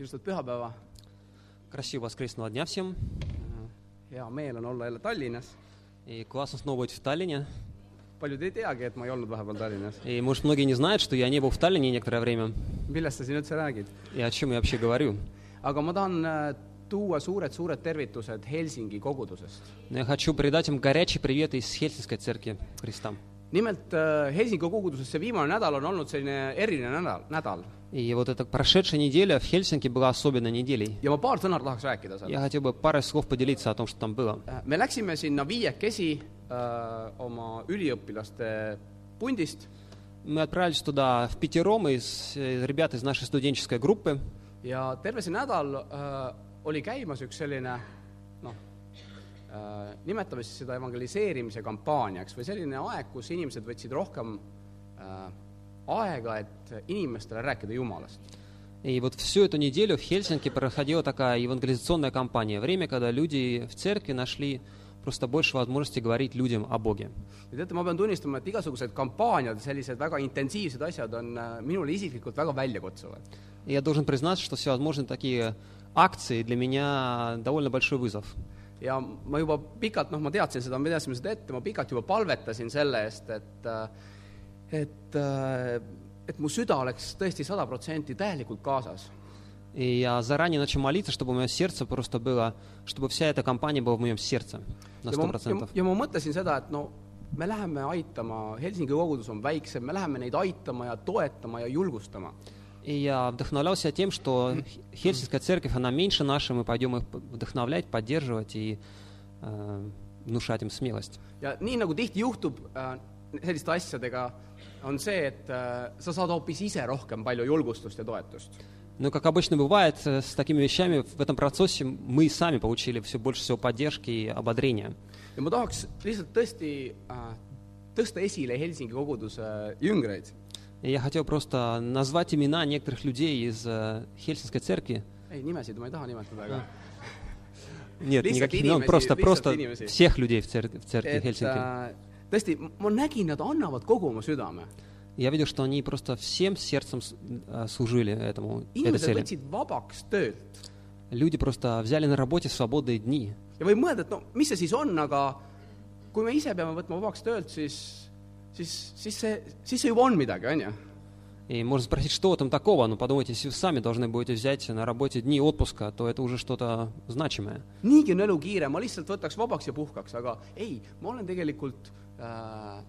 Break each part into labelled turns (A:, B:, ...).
A: ilusat pühapäeva.
B: Красивого воскресного дня всем.
A: hea meel on olla jälle Tallinnas.
B: И классно снова быть в Таллине.
A: paljud ei teagi, et ma ei olnud vahepeal Tallinnas.
B: И, может, многие не знают, что я не был в Таллине некоторое время.
A: millest sa siin üldse räägid?
B: И о чем я вообще говорю.
A: aga ma tahan äh, tuua suured-suured tervitused Helsingi kogudusest.
B: Но я хочу передать им горячий привет из Хельсинской церкви Христа.
A: nimelt äh, Helsingi koguduses see viimane nädal on olnud selline eriline nädal, nädal
B: И вот эта прошедшая неделя в Хельсинки была особенной неделей.
A: ja ma paar sõna tahaks rääkida
B: Я
A: sellest.
B: хотел бы парой слов поделиться о том, что там было.
A: me läksime sinna viiekesi äh, oma üliõpilaste pundist
B: Мы отправились туда в пятером из э, ребят из нашей студенческой группы.
A: ja terve see nädal äh, oli käimas üks selline noh äh,, nimetame siis seda evangeliseerimise kampaaniaks või selline aeg, kus inimesed võtsid rohkem äh, aega, et inimestele rääkida Jumalast.
B: И вот всю эту неделю в Хельсинки проходила такая евангелизационная кампания. Время, когда люди в церкви нашли просто больше возможности говорить людям о Боге.
A: ja teate, ma pean tunnistama, et igasugused kampaaniad, sellised väga intensiivsed asjad on äh, minule isiklikult väga väljakutsuvad.
B: И я должен признаться, что всевозможные такие акции для меня довольно большой вызов.
A: ja ma juba pikalt, noh, ma teadsin seda, me teadsime seda ette, ma pikalt juba palvetasin selle eest, et äh, et, äh, et mu süda oleks tõesti sada protsenti täielikult kaasas.
B: И я заранее начал молиться, чтобы мое сердце просто было, чтобы вся эта компания была в моем сердце на
A: ja
B: сто
A: ma, ja,
B: процентов.
A: ja ma mõtlesin seda, et no me läheme aitama, Helsingi kogudus on väiksem, me läheme neid aitama ja toetama ja julgustama.
B: И я вдохновлялся тем, что Хельсинская церковь, она меньше нашей, мы пойдем их вдохновлять, поддерживать и э, внушать им смелость.
A: ja nii, nagu tihti juhtub äh, selliste asjadega, on see, et äh, sa saad hoopis ise rohkem palju julgustust ja toetust.
B: Но, как обычно бывает э, с такими вещами, в этом процессе мы сами получили все больше всего поддержки и ободрения.
A: ja ma tahaks lihtsalt tõesti äh, tõsta esile Helsingi koguduse jüngreid.
B: И я хотел просто назвать имена некоторых людей из э, Хельсинской церкви.
A: ei, nimesid ma ei taha nimetada, aga
B: Нет, никаких имен, просто, просто всех людей в церкви, в церкви Хельсинки.
A: äh, tõesti, ma nägin, nad annavad kogu oma südame.
B: Я видел, что они просто всем сердцем с- э, служили этому, этой
A: inimesed
B: цели.
A: võtsid vabaks töölt
B: Люди просто взяли на работе свободные дни.
A: ja võib mõelda, et no mis see siis on, aga kui me ise peame võtma vabaks töölt, siis, siis, siis see, siis see juba on midagi, on ju.
B: И можно спросить, что там такого? Но подумайте, если вы сами должны будете взять на работе дни отпуска, то это уже что-то значимое.
A: niigi on elu kiire, ma lihtsalt võtaks vabaks ja puhkaks, aga ei, ma olen tegelikult äh,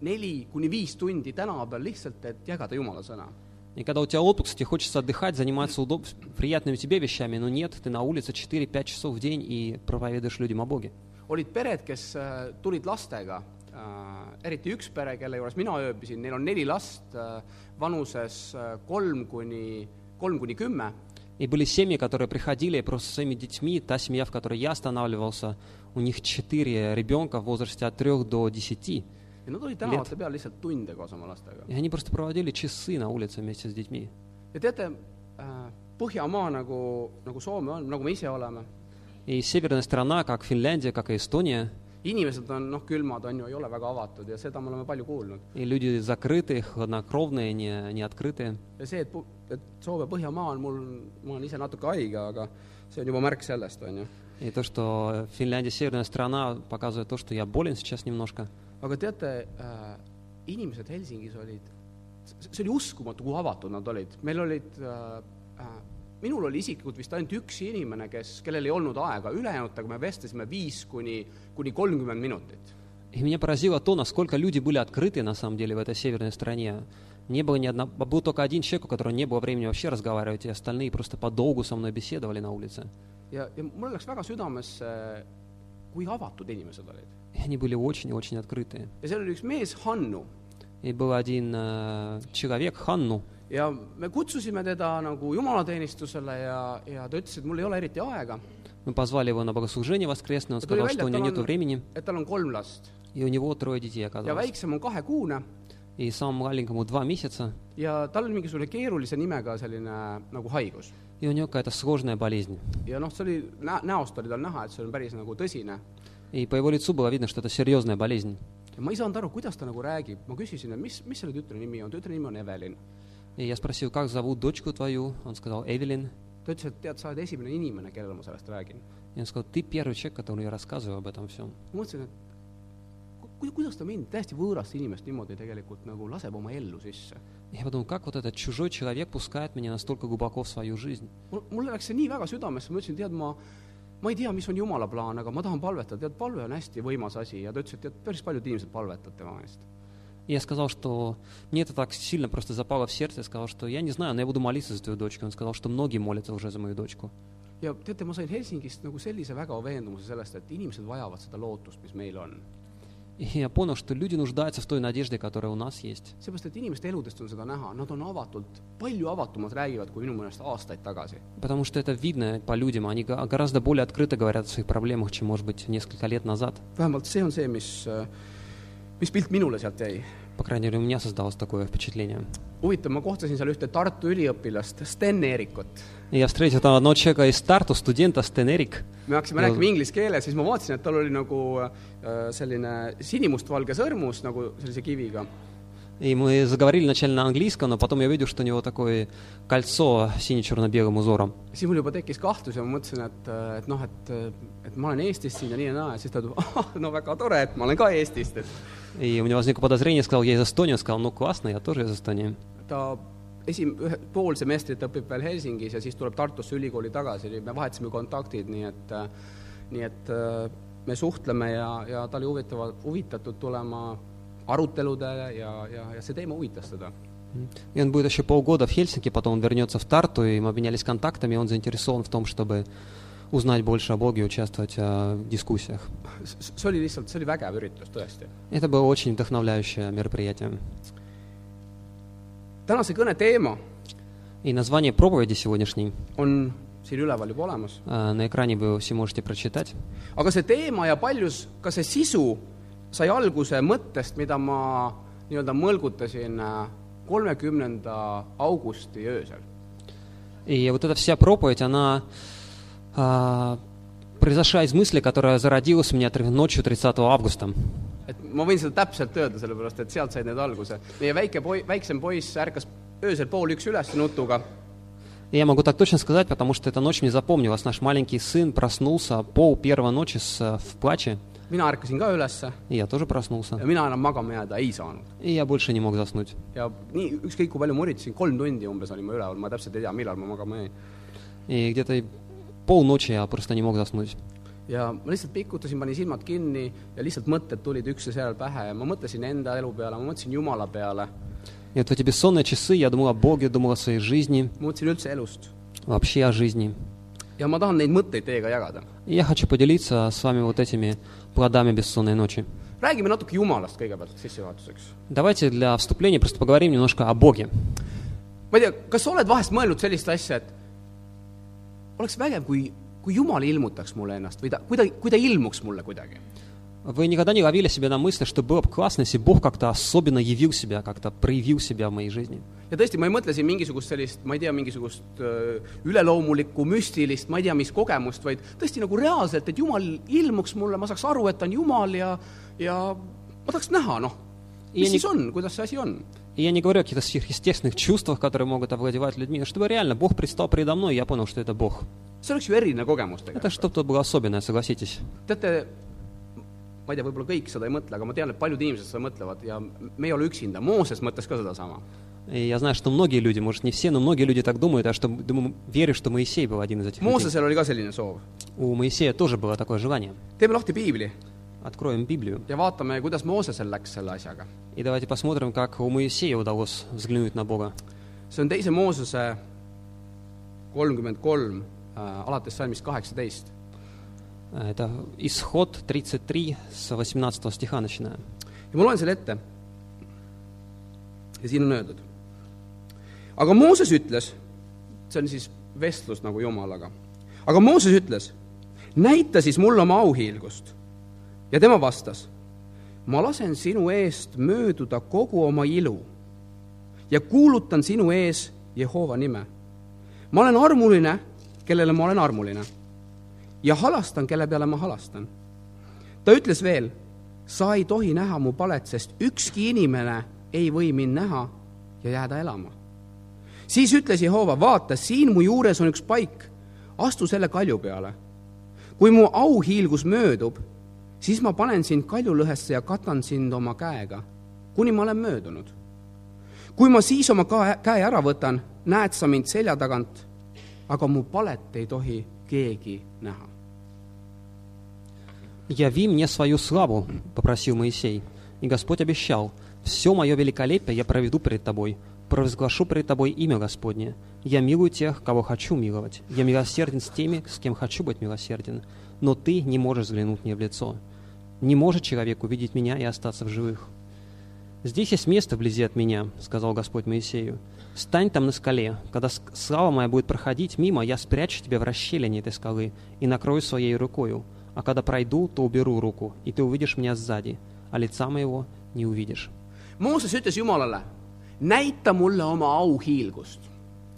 A: neli kuni viis tundi tänava peal lihtsalt, et jagada Jumala sõna.
B: И когда у тебя отпуск, тебе хочется отдыхать, заниматься удоб... приятными тебе вещами, но нет, ты на улице 4-5 часов в день и проповедуешь людям о Боге.
A: olid pered, kes äh, tulid lastega äh,, eriti üks pere, kelle juures mina ööbisin, neil on neli last äh, vanuses äh, kolm kuni, kolm kuni kümme
B: И были семьи, которые приходили просто со своими детьми. Та семья, в которой я останавливался, у них четыре ребенка в возрасте от трех до десяти.
A: ja nad olid tänavate peal lihtsalt tunde koos oma lastega.
B: И они просто проводили часы на улице вместе с детьми.
A: ja teate äh,, Põhjamaa nagu, nagu Soome on, nagu me ise oleme,
B: И северная страна, как Финляндия, как и Эстония,
A: inimesed on noh, külmad on ju, ei ole väga avatud ja seda me oleme palju kuulnud.
B: и люди закрытые, хладнокровные, не, не открытые.
A: ja see, et, pu- et Soome põhjamaa on mul, ma olen ise natuke haige, aga see on juba märk sellest, on ju.
B: И то, что Финляндия северная страна, показывает то, что я болен сейчас немножко.
A: aga teate äh,, inimesed Helsingis olid, see oli uskumatu, kui avatud nad olid, meil olid äh, äh, minul oli isiklikult vist ainult üks inimene, kes, kellel ei olnud aega, ülejäänutega me vestlesime viis kuni, kuni kolmkümmend minutit.
B: И меня поразило то, насколько люди были открыты на самом деле в этой северной стране. Не было ни одного, был только один человек, у которого не было времени вообще разговаривать, и остальные просто подолгу со мной беседовали на улице.
A: ja, ja mul läks väga südamesse, kui avatud inimesed olid.
B: И они были очень и очень открытые.
A: ja seal oli üks mees, Hannu,
B: И был один э, человек, Ханну,
A: ja me kutsusime teda nagu jumalateenistusele ja, ja ta ütles, et mul ei ole eriti aega,
B: мы позвали его на богослужение воскресное, он
A: Ja tuli
B: сказал,
A: välja,
B: что у
A: et
B: него
A: tal
B: нету
A: on-
B: времени,
A: et tal on kolm last
B: и у него трое детей
A: ja
B: оказалось.
A: väiksem on kahekuune
B: И самому маленькому два месяца,
A: ja tal oli mingisugune keerulise nimega selline nagu haigus.
B: и у него какая-то сложная болезнь.
A: ja noh, see oli, nä-, näost oli tal näha, et see on päris nagu tõsine.
B: И по его лицу было видно, что это серьезная болезнь.
A: ja ma ei saanud aru, kuidas ta nagu räägib, ma küsisin, et mis, mis selle tütre nimi on, tütre nimi on Evelin.
B: И я спросил, как зовут дочку твою? Он сказал, Эвелин.
A: ta ütles , et tead , sa oled esimene inimene , kellele ma sellest räägin .
B: И он сказал, ты первый человек, которому я рассказываю об этом всем.
A: ma mõtlesin , et ku- kuidas ta mind , täiesti võõrast inimest niimoodi tegelikult nagu laseb oma ellu sisse .
B: Я подумал, как вот этот чужой человек пускает меня настолько глубоко в свою жизнь.
A: mul , mulle läks see nii väga südamesse , ma ütlesin , tead , ma ma ei tea , mis on Jumala plaan , aga ma tahan palvetada , tead , palve on hästi võimas asi ja ta ütles , et tead , päris paljud inimesed palvetavad tema eest .
B: И я сказал, что мне это так сильно просто запало в сердце, я сказал, что я не знаю, но я буду молиться за твою дочку. Он сказал, что многие молятся уже за мою дочку.
A: ja teate , ma sain Helsingist nagu sellise väga veendumuse sellest , et inimesed vajavad seda lootust , mis meil on .
B: И я понял, что люди нуждаются в той надежде, которая у нас есть.
A: seepärast , et inimeste eludest on seda näha , nad on avatult , palju avatumad räägivad kui minu meelest aastaid tagasi .
B: Потому что это видно по людям. Они га- гораздо более открыто говорят о своих проблемах, чем, может быть, несколько лет назад.
A: vähemalt see on see , mis , mis pilt minule sealt jäi .
B: По крайней мере, у меня создалось такое впечатление.
A: huvitav , ma kohtasin seal ühte Tartu üliõpilast , Sten Eerikut .
B: И я встретил там одного человека из Тарту, студента Стен Эрик.
A: me hakkasime
B: Ja-
A: rääkima inglise keeles , siis ma vaatasin , et tal oli nagu äh, selline sinimustvalge sõrmus nagu sellise kiviga .
B: И мы заговорили вначале на английском, но потом я увидел, что у него такое кольцо сине-черно-белым узором.
A: siis mul juba tekkis kahtlus ja ma mõtlesin , et , et noh , et , et ma olen Eestist siin ja nii ja naa ja siis ta ütleb , ahah , no väga tore , et ma olen ka Eestist , et
B: И у него возникло подозрение, сказал, я из Эстонии. Он сказал, ну классно, я тоже из Эстонии.
A: ta esim- , ühe , pool semestrit õpib veel Helsingis ja siis tuleb Tartusse ülikooli tagasi , me vahetasime kontaktid , nii et nii et äh, me suhtleme ja , ja ta oli huvitava , huvitatud tulema aruteludele ja , ja , ja see teema huvitas teda .
B: И он будет еще полгода в Хельсинки, потом он вернется в Тарту, и мы обменялись контактами, и он заинтересован в том, чтобы узнать больше о Боге и участвовать э, в дискуссиях.
A: see oli lihtsalt , see oli vägev üritus tõesti .
B: Это было очень вдохновляющее мероприятие.
A: tänase kõne teema
B: И название проповеди сегодняшней
A: on siin üleval juba olemas ,
B: э, на экране вы все можете прочитать.
A: aga see teema ja paljus ka see sisu sai alguse mõttest , mida ma nii-öelda mõlgutasin äh, kolmekümnenda augusti öösel .
B: И вот эта вся проповедь, она а, произошла из мысли, которая зародилась у меня ночью 30 августа.
A: et ma võin seda täpselt öelda, sellepärast et sealt said need alguse. meie väike poi-, väiksem poiss ärkas öösel pool üks üles nutuga
B: я могу так точно сказать, потому что эта ночь мне запомнилась. Наш маленький сын проснулся пол первого ночи с, э, в плаче,
A: mina ärkasin ka ülesse
B: и я тоже проснулся.
A: ja mina enam magama jääda ei saanud.
B: И я больше не мог заснуть.
A: ja nii, ükskõik kui palju ma üritasin, kolm tundi umbes olin ma üleval, ma täpselt ei tea, millal ma magama jäin.
B: И где-то полночи я просто не мог заснуть.
A: ja ma lihtsalt pikutasin , panin silmad kinni ja lihtsalt mõtted tulid üksteisel pähe ja ma mõtlesin enda elu peale , ma mõtlesin Jumala peale ,
B: И вот в эти бессонные часы я думал о Боге, думал о своей жизни,
A: ma mõtlesin üldse elust .
B: вообще о жизни.
A: ja ma tahan neid mõtteid teiega jagada .
B: И я хочу поделиться с вами вот этими плодами бессонной ночи.
A: räägime natuke Jumalast kõigepealt sissejuhatuseks .
B: Давайте для вступления просто поговорим немножко о Боге.
A: ma ei tea , kas sa oled vahest mõelnud sellist asja , et oleks vägev , kui , kui Jumal ilmutaks mulle ennast või ta , kui ta , kui ta ilmuks mulle kuidagi .
B: Вы никогда не ловили себя на мысли, что было бы классно, если Бог как-то особенно явил себя, как-то проявил себя в моей жизни?
A: ja tõesti , ma ei mõtle siin mingisugust sellist , ma ei tea , mingisugust öö, üleloomulikku , müstilist , ma ei tea , mis kogemust , vaid tõesti nagu reaalselt , et Jumal ilmuks mulle , ma saaks aru , et ta on Jumal ja , ja ma tahaks näha , noh ,
B: Ja
A: mis
B: nii-
A: siis on , kuidas see asi on .
B: И я не говорю о каких-то сверхъестественных чувствах, которые могут овладевать людьми, но чтобы реально Бог предстал передо мной, и я понял, что это Бог.
A: see oleks ju eriline kogemus
B: Это
A: tegelikult.
B: что-то было особенное, согласитесь.
A: teate, ma ei tea, võib-olla kõik seda ei mõtle, aga ma tean, et paljud inimesed seda mõtlevad ja me ei ole üksinda, Mooses mõtles ka sedasama.
B: И я знаю, что многие люди, может не все, но многие люди так думают, а что думаю, верю, что Моисей был один из этих людей.
A: Moosesel oli ka selline soov.
B: У Моисея тоже было такое желание.
A: teeme lahti piibli
B: Откроем Библию.
A: ja vaatame , kuidas Moosesel läks selle asjaga .
B: И давайте посмотрим, как у Моисея удалось взглянуть на Бога.
A: see on teise Moosese kolmkümmend kolm , alates salmist kaheksateist .
B: Это Исход 33 с 18 стиха начиная.
A: ja ma loen selle ette . ja siin on öeldud . aga Mooses ütles , see on siis vestlus nagu Jumalaga , aga Mooses ütles , näita siis mulle oma auhiilgust . ja tema vastas, ma lasen sinu eest mööduda kogu oma ilu ja kuulutan sinu ees Jehova nime. ma olen armuline, kellele ma olen armuline ja halastan, kelle peale ma halastan ta ütles veel, sa ei tohi näha mu palet, sest ükski inimene ei või mind näha ja jääda elama. siis ütles Jehova, vaata, siin mu juures on üks paik, astu selle kalju peale. kui mu auhiilgus möödub, siis ma panen sind kaljulõhesse ja katan sind oma käega, kuni ma olen möödunud. kui ma siis oma käe, käe ära võtan, näed sa mind selja tagant, aga mu palet ei tohi keegi näha.
B: «Яви мне свою славу», — попросил Моисей. И Господь обещал, «Все мое великолепие я проведу перед тобой, провозглашу перед тобой имя Господне. Я милую тех, кого хочу миловать. Я милосерден с теми, с кем хочу быть милосерден. Но ты не можешь взглянуть мне в лицо. Не может человек увидеть меня и остаться в живых». «Здесь есть место вблизи от меня», — сказал Господь Моисею. «Стань там на скале. Когда слава моя будет проходить мимо, я спрячу тебя в расщелине этой скалы и накрою своей рукою. А когда пройду, то уберу руку, и ты увидишь меня сзади, а лица моего не увидишь».
A: Mooses ütles Jumalale, näita mulle oma auhiilgust.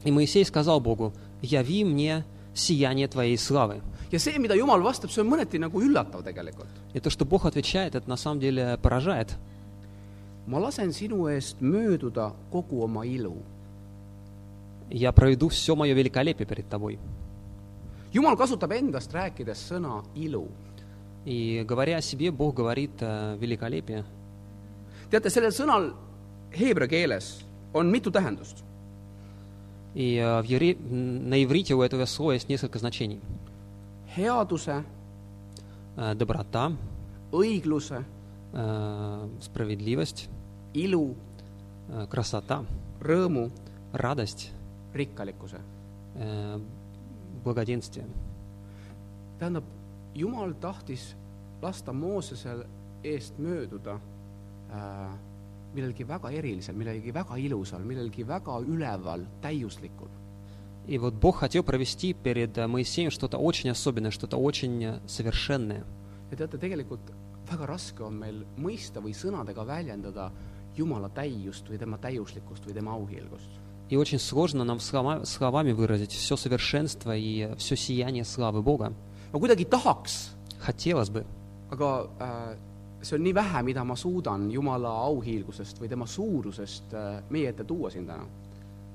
B: И Моисей сказал Богу, «Яви мне сияние Твоей славы».
A: ja see, mida Jumal vastab, see on mõneti nagu üllatav tegelikult.
B: И то, что Бог отвечает, это на самом деле поражает.
A: ma lasen sinu eest mööduda kogu oma ilu.
B: «Я проведу все мое великолепие перед Тобой».
A: Jumal kasutab endast rääkides sõna ilu.
B: И говоря о себе, Бог говорит э, великолепие.
A: teate, sellel sõnal heebrea keeles on mitu tähendust.
B: И э, в евре- м, на иврите у этого слова есть несколько значений.
A: headuse,
B: Э, Доброта,
A: õigluse,
B: э, справедливость,
A: ilu,
B: э, красота,
A: rõõmu,
B: радость,
A: rikkalikkuse.
B: э, благоденствие.
A: tähendab, Jumal tahtis lasta Moosesel eest mööduda äh, millelgi väga erilisel, millelgi väga ilusal, millelgi väga üleval, täiuslikul.
B: И вот Бог хотел провести перед э, Моисеем что-то очень особенное, что-то очень э, совершенное.
A: ja teate, tegelikult väga raske on meil mõista või sõnadega väljendada Jumala täiust või tema täiuslikkust või tema auhiilgust.
B: И очень сложно нам слова- словами выразить все совершенство и все сияние славы Бога.
A: ma kuidagi tahaks,
B: Хотелось бы,
A: aga äh, see on nii vähe, mida ma suudan Jumala auhiilgusest või tema suurusest äh, meie ette tuua siin täna.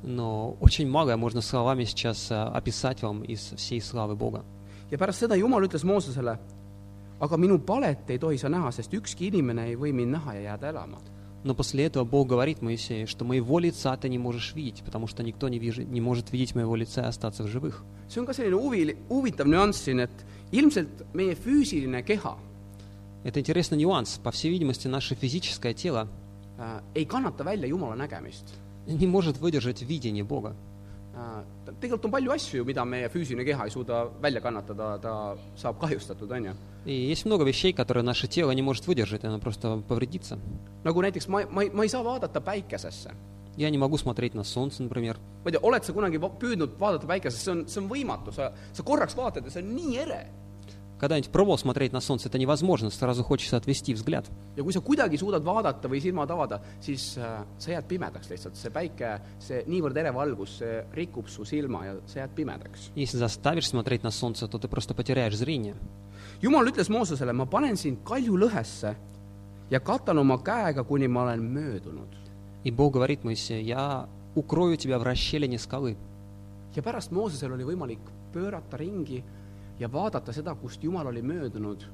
B: но очень многое можно словами сейчас э, описать вам из всей славы Бога.
A: ja pärast seda Jumal ütles Moosesele, aga minu palet ei tohi sa näha, sest ükski inimene ei või mind näha ja jääda elama.
B: Но после этого Бог говорит Моисею, что моего лица ты не можешь видеть, потому что никто не, вижи- не может видеть моего лица и остаться в живых.
A: see on ka selline huvi, huvitav nüanss siin, et ilmselt meie füüsiline keha
B: Это интересный нюанс. По всей видимости, наше физическое тело
A: äh, ei kannata välja Jumala nägemist
B: не может выдержать видение Бога.
A: äh,. tegelikult on palju asju ju, mida meie füüsiline keha ei suuda välja kannatada, ta saab kahjustatud, on ju.
B: И есть много вещей, которые наше тело не может выдержать, и оно просто повредится.
A: nagu näiteks ma, ma, ma ei saa vaadata päikesesse.
B: Я не могу смотреть на солнце, например.
A: ma ei tea, oled sa kunagi va- püüdnud vaadata päikesesse, see on, see on võimatu, sa, sa korraks vaatad ja see on nii ere.
B: Когда-нибудь пробовал смотреть на солнце, это невозможно, сразу хочется отвести взгляд.
A: ja kui sa kuidagi suudad vaadata või silmad avada, siis äh, sa jääd pimedaks lihtsalt, see päike, see niivõrd ere valgus, see rikub su silma ja sa jääd pimedaks.
B: Если заставишь смотреть на солнце, то ты просто потеряешь зрение.
A: jumal ütles Moosesele, ma panen sind kaljulõhesse ja katan oma käega, kuni ma olen möödunud.
B: И Бог говорит Моисею, я укрою тебя в расщелине скалы.
A: ja pärast Moosesel oli võimalik pöörata ringi ja vaadata seda, kust Jumal oli möödunud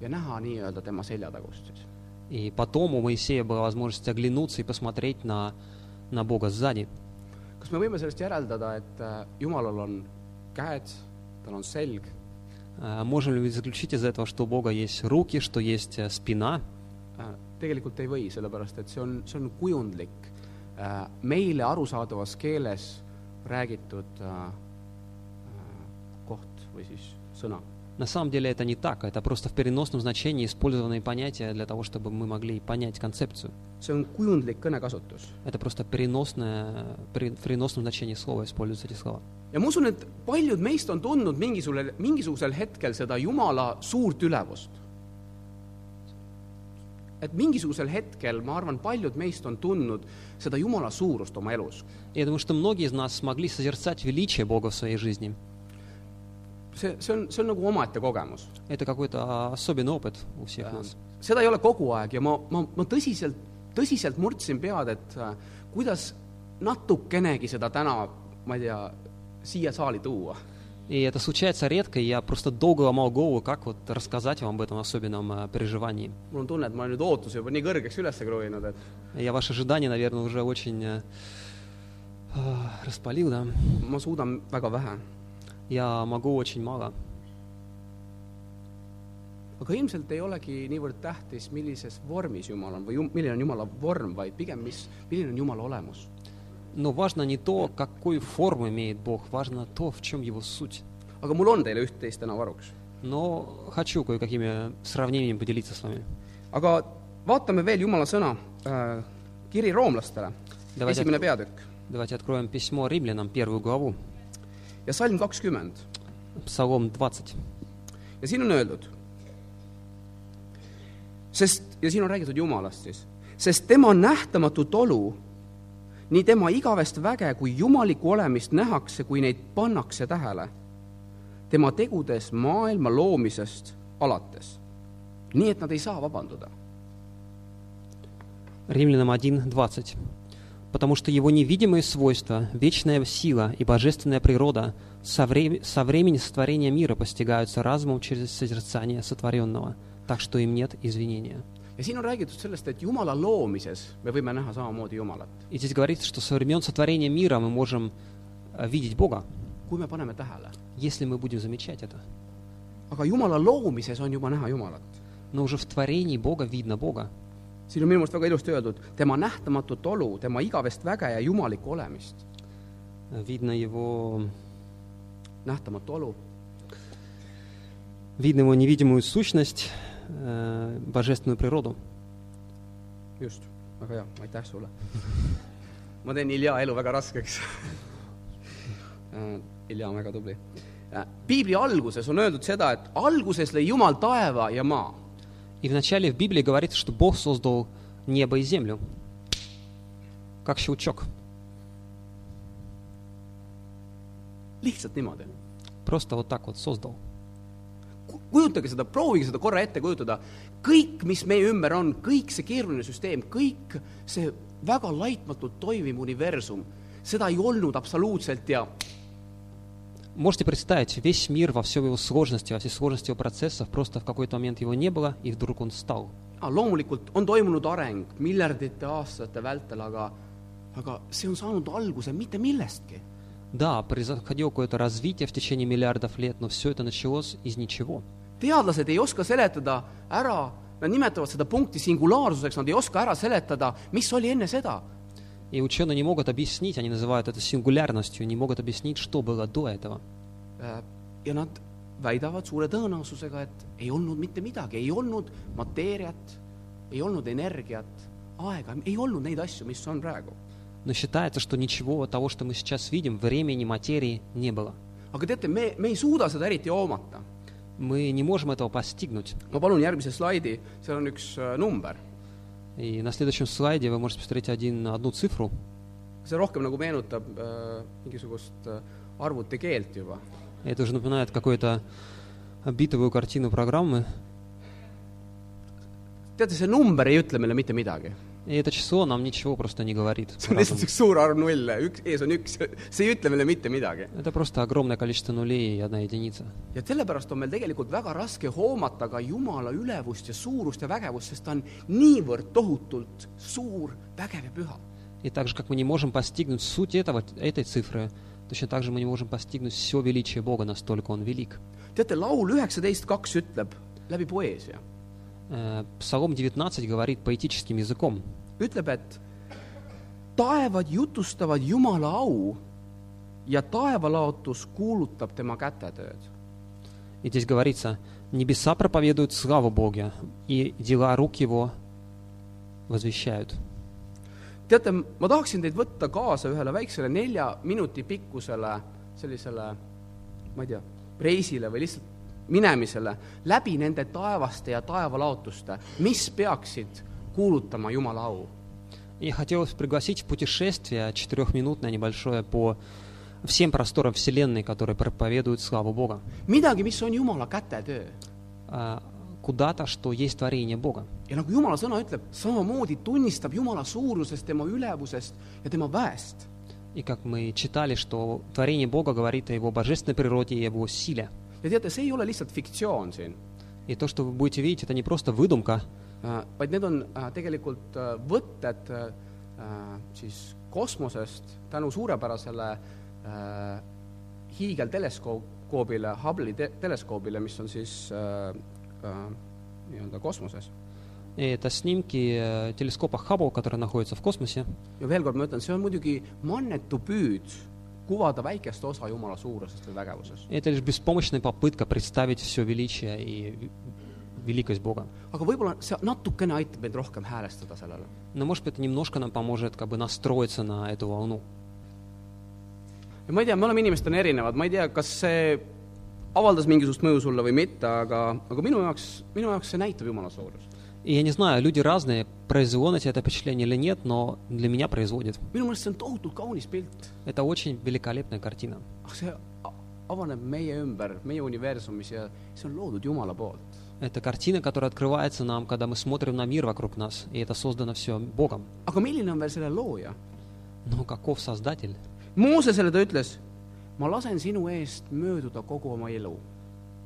A: ja näha nii-öelda tema seljatagust siis.
B: И потом у Моисея была возможность оглянуться и посмотреть на, на Бога сзади.
A: kas me võime sellest järeldada, et äh, Jumalal on käed, tal on selg,
B: А Можем ли заключить из этого, что у Бога есть руки, что есть э, спина?
A: Äh, tegelikult ei või, sellepärast et see on, see on kujundlik, äh, meile arusaadavas keeles räägitud äh, äh, koht või siis sõna.
B: На самом деле это не так, это просто в переносном значении использованные понятия для того, чтобы мы могли понять концепцию.
A: see on kujundlik kõnekasutus.
B: Это просто переносное, пере- в переносном значении слова используются эти слова.
A: ja ma usun, et paljud meist on tundnud mingisugusel, mingisugusel hetkel seda Jumala suurt ülevust. et mingisugusel hetkel, ma arvan, paljud meist on tundnud seda Jumala suurust oma elus.
B: И я думаю, что многие из нас смогли созерцать величие Бога в своей жизни.
A: see, see on, see on nagu omaette kogemus.
B: Это какой-то особенный опыт у всех нас.
A: seda ei ole kogu aeg ja ma, ma, ma tõsiselt, tõsiselt murdsin pead, et äh, kuidas natukenegi seda täna, ma ei tea, siia saali tuua
B: И это случается редко, и я просто долго ломал голову, как вот рассказать вам об этом особенном э, переживании.
A: mul on tunne , et ma olen nüüd ootuse juba nii kõrgeks üles kruvinud , et
B: Я ваши ожидания, наверное, уже очень э, э, распалил, да.
A: ma suudan väga vähe .
B: Я могу очень мало.
A: aga ilmselt ei olegi niivõrd tähtis , millises vormis Jumal on või jum, milline on Jumala vorm , vaid pigem mis , milline on Jumala olemus .
B: Но важно не то, какую форму имеет Бог, важно то, в чем его суть.
A: aga mul on teile üht-teist täna varuks .
B: Но хочу кое-какими сравнениями поделиться с вами.
A: aga vaatame veel Jumala sõna äh, , kiri roomlastele ,
B: Давайте,
A: esimene
B: отк-
A: peatükk
B: давайте откроем письмо римлянам, первую главу,
A: ja salm kakskümmend
B: Псалом 20.
A: ja siin on öeldud , sest , ja siin on räägitud Jumalast siis , sest tema nähtamatut olu , nii tema igavest väge kui jumalikku olemist nähakse , kui neid pannakse tähele tema tegudes maailma loomisest alates . nii et nad ei saa vabanduda .
B: Римлянам 1.20. «Потому что его невидимые свойства, вечная сила и божественная природа со, вре- со времени сотворения мира постигаются разумом через созерцание сотворенного, так что им нет извинения».
A: ja siin on räägitud sellest, et Jumala loomises me võime näha samamoodi Jumalat,
B: И здесь говорится, что со времен сотворения мира мы можем э, видеть Бога,
A: kui me paneme tähele.
B: если мы будем замечать это.
A: aga Jumala loomises on juba näha Jumalat. siin on minu meelest väga ilusti öeldud , tema nähtamatut olu , tema igavest väge ja jumalikku olemist .
B: Видно его,
A: nähtamatu olu ,
B: видно его невидимую сущность, э, божественную природу.
A: just , väga hea , aitäh sulle . ma teen Ilja elu väga raskeks . Ilja on väga tubli . piibli alguses on öeldud seda , et alguses lõi Jumal taeva ja maa .
B: И вначале в Библии говорится, что Бог создал небо и землю. Как щелчок.
A: lihtsalt niimoodi .
B: Просто вот так вот создал.
A: kujutage seda , proovige seda korra ette kujutada , kõik , mis meie ümber on , kõik see keeruline süsteem , kõik see väga laitmatult toimiv universum , seda ei olnud absoluutselt ja
B: Можете представить, весь мир во всей его сложности, во всей сложности его процессов, просто в какой-то момент его не было, и вдруг он стал.
A: Ah, loomulikult on toimunud areng miljardite aastate vältel , aga aga see on saanud alguse mitte millestki .
B: Да, происходило какое-то развитие в течение миллиардов лет, но все это началось из ничего.
A: teadlased ei oska seletada ära , nad nimetavad seda punkti singulaarsuseks , nad ei oska ära seletada , mis oli enne seda .
B: И ученые не могут объяснить, они называют это сингулярностью, не могут объяснить, что было до этого.
A: ja nad väidavad suure tõenäosusega , et ei olnud mitte midagi , ei olnud mateeriat , ei olnud energiat , aega , ei olnud neid asju , mis on praegu .
B: Но считается, что ничего того, что мы сейчас видим, времени, материи не было.
A: aga teate , me , me ei suuda seda eriti hoomata .
B: Мы не можем этого постигнуть.
A: ma palun järgmise slaidi , seal on üks äh, number .
B: И на следующем слайде вы можете посмотреть один, одну цифру.
A: see rohkem nagu meenutab äh, mingisugust äh, arvutikeelt juba .
B: Это уже напоминает какую-то битовую картину программы.
A: teate , see number ei ütle meile mitte midagi .
B: И это число нам ничего просто не говорит.
A: see on lihtsalt üks suur arv nulle , üks , ees on üks , see ei ütle meile mitte midagi .
B: Это просто огромное количество нулей и одна единица.
A: ja sellepärast on meil tegelikult väga raske hoomata ka Jumala ülevust ja suurust ja vägevust , sest ta on niivõrd tohutult suur , vägev ja püha .
B: И так же, как мы не можем постигнуть суть этого, этой цифры, точно так же мы не можем постигнуть все величие Бога, настолько Он велик.
A: teate , laul üheksateist kaks ütleb läbi poeesia ,
B: Э, Псалом 19 говорит поэтическим языком.
A: ütleb , et taevad jutustavad Jumala au ja taevalaotus kuulutab tema kätetööd .
B: И здесь говорится, небеса проповедуют славу Бога, и дела рук Его возвещают.
A: teate , ma tahaksin teid võtta kaasa ühele väiksele nelja minuti pikkusele sellisele , ma ei tea , reisile või lihtsalt minemisele läbi nende taevaste ja taevalaotuste , mis peaksid kuulutama Jumala au .
B: И хотелось пригласить в путешествие четырехминутное небольшое по всем просторам Вселенной, которые проповедуют славу Бога.
A: midagi , mis on Jumala kätetöö .
B: А, куда-то, что есть творение Бога.
A: ja nagu Jumala sõna ütleb, samamoodi tunnistab Jumala suurusest, tema ülevusest ja tema väest.
B: И как мы читали, что творение Бога говорит о Его божественной природе и Его силе.
A: ja teate, see ei ole lihtsalt fiktsioon siin,
B: И то, что вы будете видеть, это не просто выдумка,
A: äh, vaid need on äh, tegelikult äh, võtted äh, äh, siis kosmosest tänu suurepärasele äh, hiigelteleskoobile, Hubble'i te teleskoobile, mis on siis äh, äh, nii-öelda kosmoses.
B: И это снимки э, телескопа Хаббл, который находится в космосе.
A: ja veel kord ma ütlen, see on muidugi mannetu püüd kuvada väikest osa Jumala suurusest või vägevusest.
B: И это лишь беспомощная попытка представить все величие и ви- великость Бога.
A: aga võib-olla see natukene aitab meid rohkem häälestada sellele.
B: Но, может быть, это немножко нам поможет как бы настроиться на эту волну.
A: ja ma ei tea, me oleme inimestena erinevad, ma ei tea, kas see avaldas mingisugust mõju sulle või mitte, aga, aga minu jaoks, minu jaoks see näitab Jumala suurust.
B: И я не знаю, люди разные, произвело на тебя это впечатление или нет, но для меня производит.
A: minu meelest see on tohutult kaunis pilt.
B: Это очень великолепная картина.
A: see a- avaneb meie ümber, meie universumis ja see on loodud Jumala poolt.
B: Это картина, которая открывается нам, когда мы смотрим на мир вокруг нас, и это создано все Богом.
A: aga milline on veel selle looja?
B: Но каков Создатель?
A: Moosesele ta ütles, ma lasen sinu eest mööduda kogu oma elu.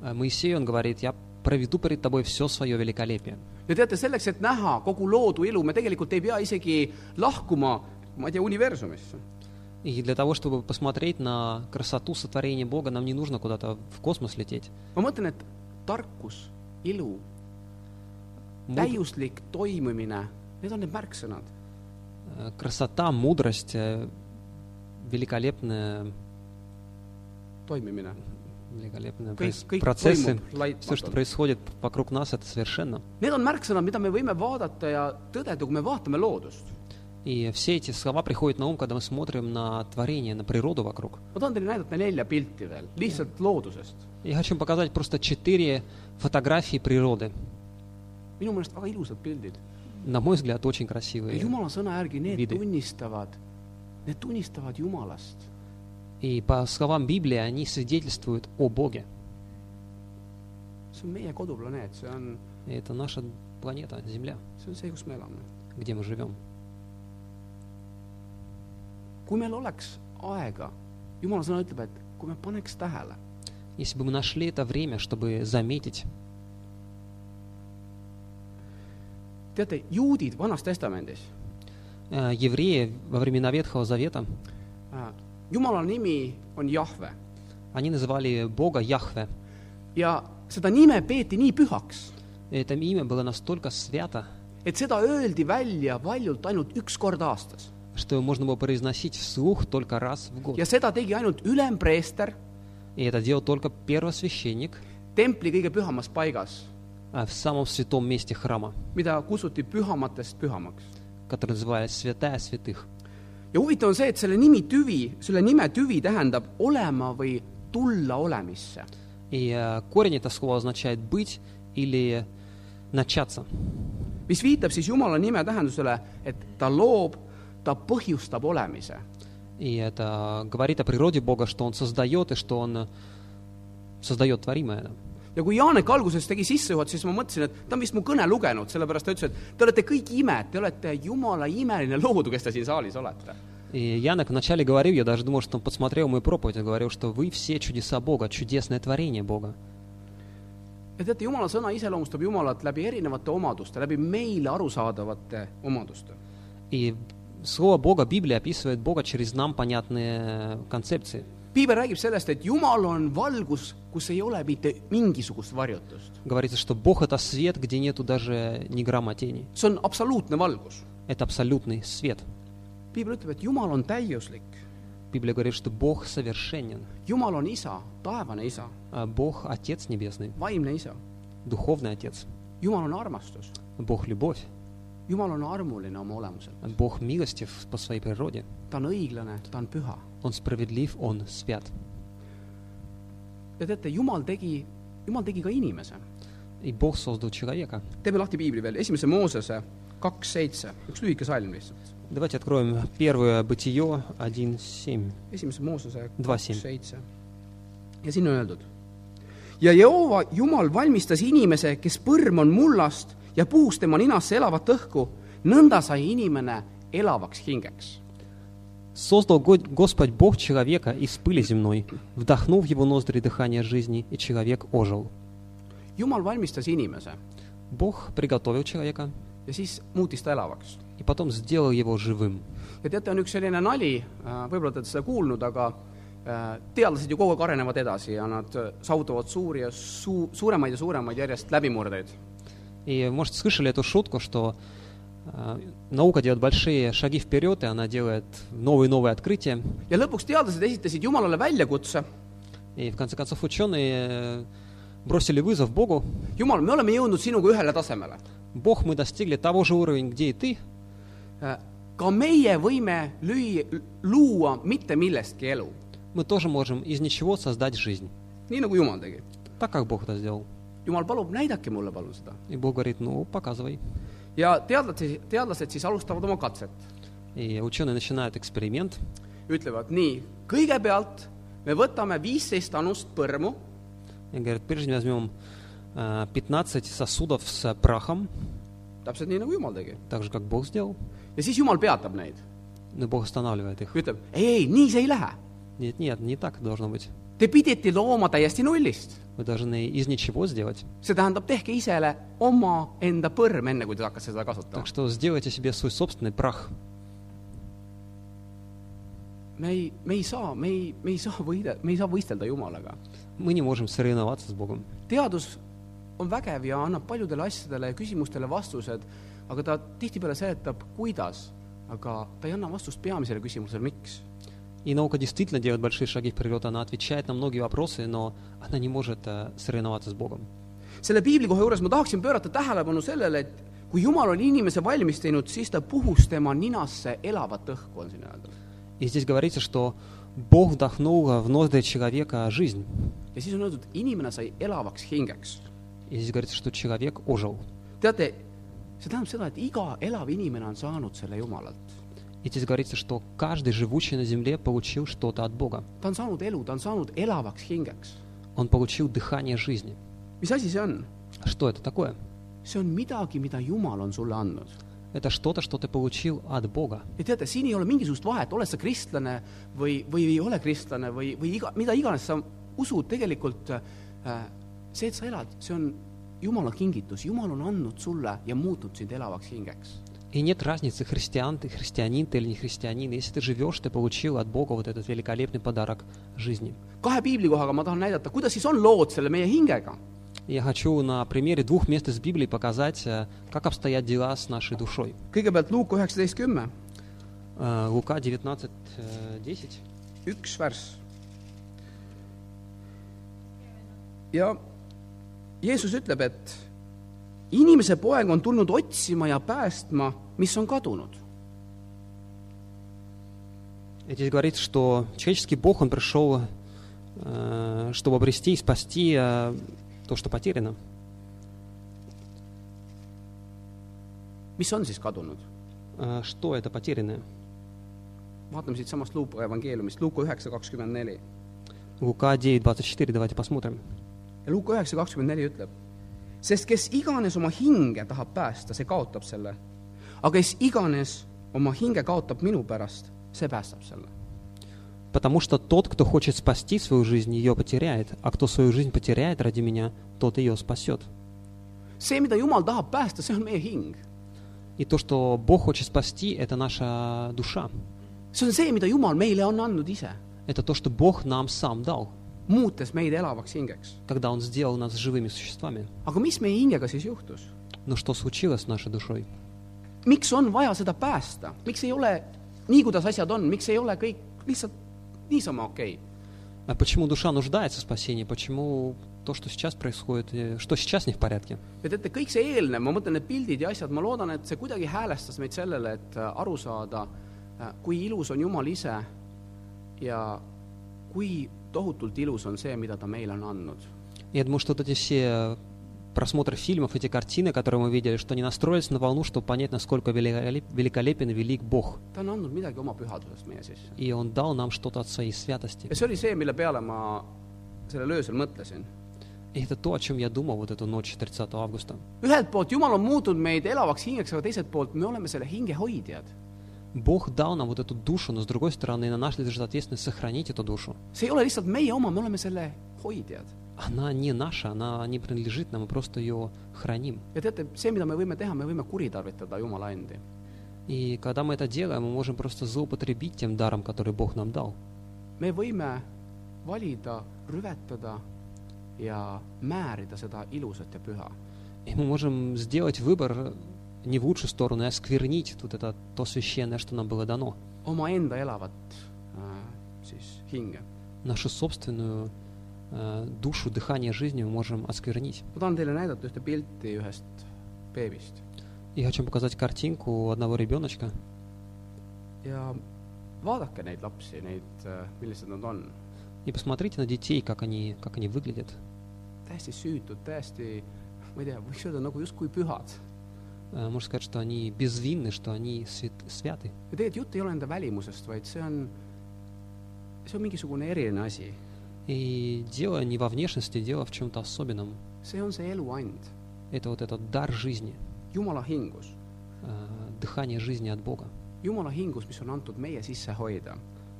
B: Э, Моисею он говорит, я проведу перед тобой все свое великолепие.
A: ja teate, selleks, et näha kogu loodu ilu, me tegelikult ei pea isegi lahkuma, ma ei tea, universumisse.
B: И для того, чтобы посмотреть на красоту сотворения Бога, нам не нужно куда-то в космос лететь.
A: ma mõtlen, et tarkus, ilu,
B: Муд-
A: täiuslik toimimine, need on need märksõnad.
B: э, Красота, мудрость, э, великолепная,
A: toimimine.
B: великолепные
A: kõik,
B: проис-
A: kõik
B: процессы,
A: toimub
B: все, что
A: laitmatult.
B: происходит вокруг нас, это совершенно.
A: Need on märksõnad, mida me võime vaadata ja tõdeda, kui me vaatame loodust.
B: И все эти слова приходят на ум, когда мы смотрим на творение, на природу вокруг.
A: ma tahan teile näidata nelja pilti veel, lihtsalt loodusest.
B: Я хочу показать просто четыре фотографии природы.
A: minu meelest väga ilusad pildid.
B: На мой взгляд, очень
A: ja
B: красивые.
A: Jumala sõna järgi need
B: Vidi.
A: tunnistavad, need tunnistavad Jumalast.
B: И по словам Библии, они свидетельствуют о Боге. И это наша планета, Земля, где мы живем.
A: kui meil oleks aega, Jumala sõna ütleb, et kui me paneks tähele,
B: Если бы мы нашли это время, чтобы заметить,
A: teate, juudid Vanas Testamendis,
B: э, евреи во времена Ветхого Завета,
A: äh, Jumala nimi on Jahve
B: они называли Бога Яхве.
A: ja seda nime peeti nii pühaks,
B: И это имя было настолько свято,
A: et seda öeldi välja valjult ainult üks kord aastas.
B: что его можно было произносить вслух только раз в год.
A: ja seda tegi ainult ülempreester
B: И это делал только первосвященник
A: templi kõige pühamas paigas,
B: а, в самом святом месте храма,
A: mida kutsuti pühamatest pühamaks.
B: который называется Святая Святых.
A: ja huvitav on see, et selle nimi tüvi, selle nime tüvi tähendab olema või tulla olemisse.
B: И э, корень этого слова означает «быть» или «начаться».
A: mis viitab siis Jumala nime tähendusele, et ta loob, ta põhjustab olemise.
B: И это говорит о природе Бога, что Он создает и что Он э, создает творимое.
A: ja kui Janek alguses tegi sissejuhatuse, siis ma mõtlesin, et ta on vist mu kõne lugenud, sellepärast ta ütles, et te olete kõik imed, te olete Jumala imeline loodu, kes te siin saalis olete.
B: И Янок вначале говорил, я даже думал, что он подсмотрел мою проповедь, и говорил, что вы все чудеса Бога, чудесное творение Бога.
A: ja teate, Jumala sõna iseloomustab Jumalat läbi erinevate omaduste, läbi meile arusaadavate omaduste.
B: И слово Бога, Библия описывает Бога через нам понятные концепции.
A: piibel räägib sellest, et Jumal on valgus, kus ei ole mitte mingisugust varjutust.
B: Говорится, что Бог — это свет, где нету даже ни грамма тени.
A: see on absoluutne valgus.
B: Это абсолютный свет.
A: piibel ütleb, et Jumal on täiuslik.
B: Библия говорит, что Бог совершенен.
A: Jumal on isa, taevane isa,
B: А Бог — Отец Небесный,
A: vaimne isa.
B: Духовный Отец.
A: Jumal on armastus.
B: Бог — любовь.
A: Jumal on armuline oma olemuselt.
B: Бог милостив по своей природе.
A: ta on õiglane, ta on püha.
B: Он справедлив, Он свят.
A: ja teate, Jumal tegi, Jumal tegi ka inimese.
B: И Бог создал человека.
A: teeme lahti piibli veel, esimese Moosese kaks seitse, üks lühike salm lihtsalt.
B: Давайте откроем первое Бытие 1.7.
A: esimese Moosese
B: Два
A: kaks
B: семь.
A: seitse. ja siin on öeldud. ja Jehova Jumal valmistas inimese, kes põrm on mullast ja puhus tema ninasse elavat õhku, nõnda sai inimene elavaks hingeks.
B: Создал Го- Господь Бог человека из пыли земной, вдохнул в его ноздри дыхание жизни, и человек ожил.
A: jumal valmistas inimese
B: Бог приготовил человека
A: ja siis muutis ta elavaks.
B: и потом сделал его живым.
A: ja teate, on üks selline nali, võib-olla te olete seda kuulnud, aga äh, teadlased ju kogu aeg arenevad edasi ja nad äh, saavutavad suuri ja suu-, suuremaid ja suuremaid järjest läbimurdeid.
B: И, может, слышали эту шутку, что э, наука делает большие шаги вперед, и она делает новые и новые открытия.
A: ja lõpuks teadlased esitasid Jumalale väljakutse,
B: И в конце концов ученые э, бросили вызов Богу.
A: Jumal, me oleme jõudnud sinuga ühele tasemele.
B: Бог, мы достигли того же уровня, где и ты.
A: Äh, ka meie võime lüüa, luua mitte millestki elu,
B: Мы тоже можем из ничего создать жизнь.
A: nii nagu Jumal tegi.
B: Так, как Бог это сделал.
A: Jumal palub, näidake mulle palun seda.
B: И Бог говорит, ну, показывай.
A: ja teadlased, teadlased siis alustavad oma katset.
B: И ученые начинают эксперимент.
A: ütlevad nii, kõigepealt me võtame viisteist anust põrmu
B: И говорят, прежде возьмем э, 15 сосудов с прахом,
A: täpselt nii, nagu Jumal tegi.
B: так же, как Бог сделал.
A: ja siis Jumal peatab neid.
B: Но Бог останавливает их.
A: ütleb, ei, ei, nii see ei lähe.
B: Нет, нет, не так должно быть.
A: Te pidite looma täiesti nullist.
B: Вы должны из ничего сделать.
A: see tähendab, tehke isele oma enda põrm, enne kui te hakkate seda kasutama
B: Так . что сделайте себе свой собственный прах.
A: me ei , me ei saa , me ei , me ei saa võide , me ei saa võistelda Jumalaga .
B: Мы не можем соревноваться с Богом.
A: teadus on vägev ja annab paljudele asjadele ja küsimustele vastused , aga ta tihtipeale seletab , kuidas , aga ta ei anna vastust peamisele küsimusele , miks .
B: И наука действительно делает большие шаги вперед. Она отвечает на многие вопросы, но она не может э, соревноваться с Богом.
A: selle piiblikoha juures ma tahaksin pöörata tähelepanu sellele , et kui Jumal oli inimese valmis teinud , siis ta puhus tema ninasse elavat õhku , on siin öeldud .
B: И здесь говорится, что Бог вдохнул в ноздри человека жизнь.
A: ja siis on öeldud , inimene sai elavaks hingeks .
B: И здесь говорится, что человек ожил.
A: teate , see tähendab seda , et iga elav inimene on saanud selle Jumalalt .
B: И здесь говорится, что каждый живущий на земле получил что-то от Бога.
A: ta on saanud elu , ta on saanud elavaks hingeks .
B: Он получил дыхание жизни.
A: mis asi see on ?
B: Что это такое?
A: see on midagi , mida Jumal on sulle andnud .
B: Это что-то, что ты получил от Бога.
A: ja teate , siin ei ole mingisugust vahet , oled sa kristlane või , või ei ole kristlane või , või iga , mida iganes sa usud , tegelikult äh, see , et sa elad , see on Jumala kingitus , Jumal on andnud sulle ja muutnud sind elavaks hingeks .
B: И нет разницы, христиан ты, христианин ты или не христианин. Если ты живешь, ты получил от Бога вот этот великолепный подарок жизни.
A: kahe piiblikohaga ma tahan näidata , kuidas siis on lood selle meie hingega .
B: И Я хочу на примере двух мест из Библии показать, э, как обстоят дела с нашей душой.
A: kõigepealt Luuka üheksateist kümme ,
B: Э, Лука 19, э, 10.
A: üks värss . ja Jeesus ütleb , et inimese poeg on tulnud otsima ja päästma , mis on kadunud
B: И здесь говорится, что человеческий Бог, Он пришел, э, чтобы обрести и спасти э, то, что потеряно.
A: mis on siis kadunud ?
B: Э, Что это потерянное?
A: vaatame siitsamast Luuka evangeeliumist , Luuka üheksa kakskümmend neli .
B: Лука 9.24, давайте посмотрим.
A: ja Luuka üheksa kakskümmend neli ütleb , sest kes iganes oma hinge tahab päästa , see kaotab selle . aga kes iganes oma hinge kaotab minu pärast , see päästab selle .
B: Потому что тот, кто хочет спасти свою жизнь, ее потеряет, а кто свою жизнь потеряет ради меня, тот ее спасет.
A: see , mida Jumal tahab päästa , see on meie hing .
B: И то, что Бог хочет спасти, это наша душа.
A: see on see , mida Jumal meile on andnud ise ,
B: Это то, что Бог нам сам дал,
A: muutes meid elavaks hingeks .
B: когда Он сделал нас живыми существами.
A: aga mis meie hingega siis juhtus ?
B: Но что случилось с нашей душой?
A: miks on vaja seda päästa , miks ei ole nii , kuidas asjad on , miks ei ole kõik lihtsalt niisama okei okay? ?
B: А почему душа нуждается в спасении? Почему то, что сейчас происходит, э, что сейчас не в порядке?
A: ja teate , kõik see eelnev , ma mõtlen , need pildid ja asjad , ma loodan , et see kuidagi häälestas meid sellele , et äh, aru saada , kui ilus on Jumal ise ja kui tohutult ilus on see , mida ta meile on andnud .
B: Я думаю, что вот эти все просмотры фильмов, эти картины, которые мы видели, что они настроились на волну, чтобы понять, насколько великолеп- великолепен и велик Бог.
A: ta on andnud midagi oma pühadusest meie sisse .
B: И Он дал нам что-то от своей святости.
A: ja see oli see , mille peale ma sellel öösel mõtlesin .
B: И И это то, о чем я думал вот эту ночь 30 августа.
A: ühelt poolt Jumal on muutnud meid elavaks hingeks , aga teiselt poolt me oleme selle hinge hoidjad .
B: Бог дал нам вот эту душу, но с другой стороны, на нас лежит ответственность сохранить эту душу.
A: see ei ole lihtsalt meie oma, me oleme selle hoidjad.
B: Она не наша, она не принадлежит нам, мы просто ее храним.
A: ja teate, see, mida me võime teha, me võime kuritarvitada Jumala endi.
B: И когда мы это делаем, мы можем просто злоупотребить тем даром, который Бог нам дал.
A: me võime valida, rüvetada ja määrida seda ilusat ja püha.
B: И мы можем сделать выбор не в лучшую сторону, а осквернить вот это то священное, что нам было дано.
A: hinge.
B: Нашу собственную э, душу, дыхание жизни мы можем осквернить. И хочу показать картинку одного ребеночка. И посмотрите на детей, как они, как они выглядят.
A: täiesti süütud, täiesti, ma ei tea, võiks öelda nagu justkui pühad.
B: Э, Можно сказать, что они безвинны, что они свят- святы.
A: ja tegelikult jutt ei ole enda välimusest, vaid see on, see on mingisugune eriline asi.
B: И дело не во внешности, дело в чем-то особенном.
A: see on see eluand,
B: Это вот этот дар жизни,
A: Jumala hingus.
B: э, дыхание жизни от Бога.
A: Jumala hingus, mis on antud meie sisse hoida.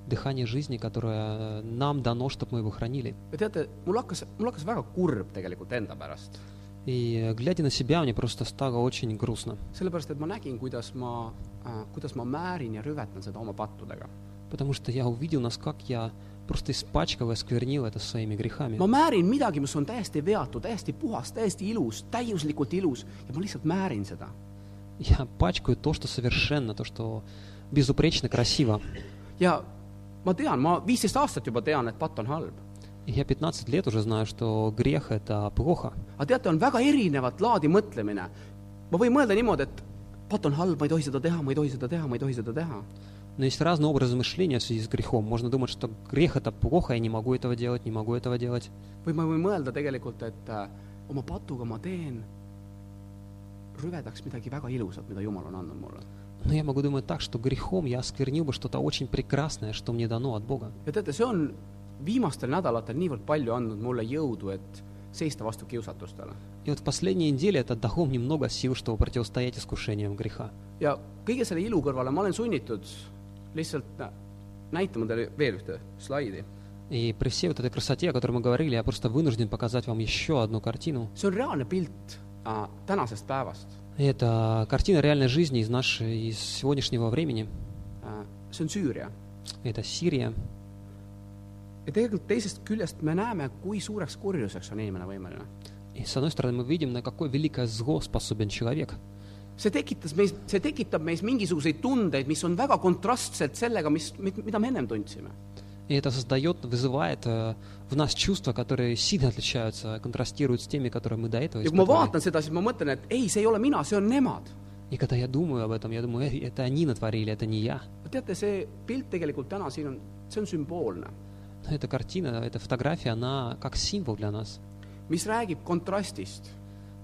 B: Дыхание жизни, которое нам дано, чтобы мы его хранили.
A: ja teate, mul hakkas, mul hakkas väga kurb tegelikult enda pärast.
B: И э, глядя на себя, мне просто стало очень грустно.
A: sellepärast , et ma nägin , kuidas ma äh, , kuidas ma määrin ja rüvetan seda oma pattudega .
B: Потому что я увидел, нас как я просто испачкал и осквернил это своими грехами.
A: ma määrin midagi , mis on täiesti veatu , täiesti puhas , täiesti ilus , täiuslikult ilus ja ma lihtsalt määrin seda .
B: Я пачкаю то, что совершенно, то, что безупречно красиво.
A: ja ma tean , ma viisteist aastat juba tean , et patt on halb .
B: И я 15 лет уже знаю, что грех – это плохо.
A: aga teate , on väga erinevat laadi mõtlemine . ma võin mõelda niimoodi , et patt on halb , ma ei tohi seda teha , ma ei tohi seda teha , ma ei tohi seda teha .
B: Но есть разные образы мышления в связи с грехом. Можно думать, что грех – это плохо, я не могу этого делать, не могу этого делать.
A: või ma võin mõelda tegelikult , et äh, oma patuga ma teen rüvedaks midagi väga ilusat , mida Jumal on andnud mulle .
B: Но я могу думать так, что грехом я осквернил бы что-то очень прекрасное, что мне дано от Бога.
A: ja teate , see on viimastel nädalatel niivõrd palju andnud mulle jõudu, et seista vastu kiusatustele.
B: И вот в последние недели это дало мне много сил, чтобы противостоять искушениям греха.
A: ja kõige selle ilu kõrvale ma olen sunnitud lihtsalt nä- näitama teile veel ühte slaidi.
B: И при всей вот этой красоте, о которой мы говорили, я просто вынужден показать вам еще одну картину.
A: see on reaalne pilt äh, tänasest päevast
B: И это картина реальной жизни из нашей, из сегодняшнего времени.
A: äh,. see on Süüria.
B: Это Сирия.
A: ja tegelikult teisest küljest me näeme , kui suureks kurjuseks on inimene võimeline .
B: И с одной стороны мы видим, на какое великое зло способен человек.
A: see tekitas meis , see tekitab meis mingisuguseid tundeid , mis on väga kontrastsed sellega , mis , mida me ennem tundsime .
B: И это создает, вызывает э, в нас чувства, которые сильно отличаются, контрастируют с теми, которые мы до этого
A: ja kui ma
B: испытывали.
A: vaatan seda , siis ma mõtlen , et ei , see ei ole mina , see on nemad .
B: И когда я думаю об этом, я думаю, «Эй, это они натворили, это не я.
A: teate , see pilt tegelikult täna siin on , see on sümboolne ,
B: Но эта картина, эта фотография, она как символ для нас,
A: mis räägib kontrastist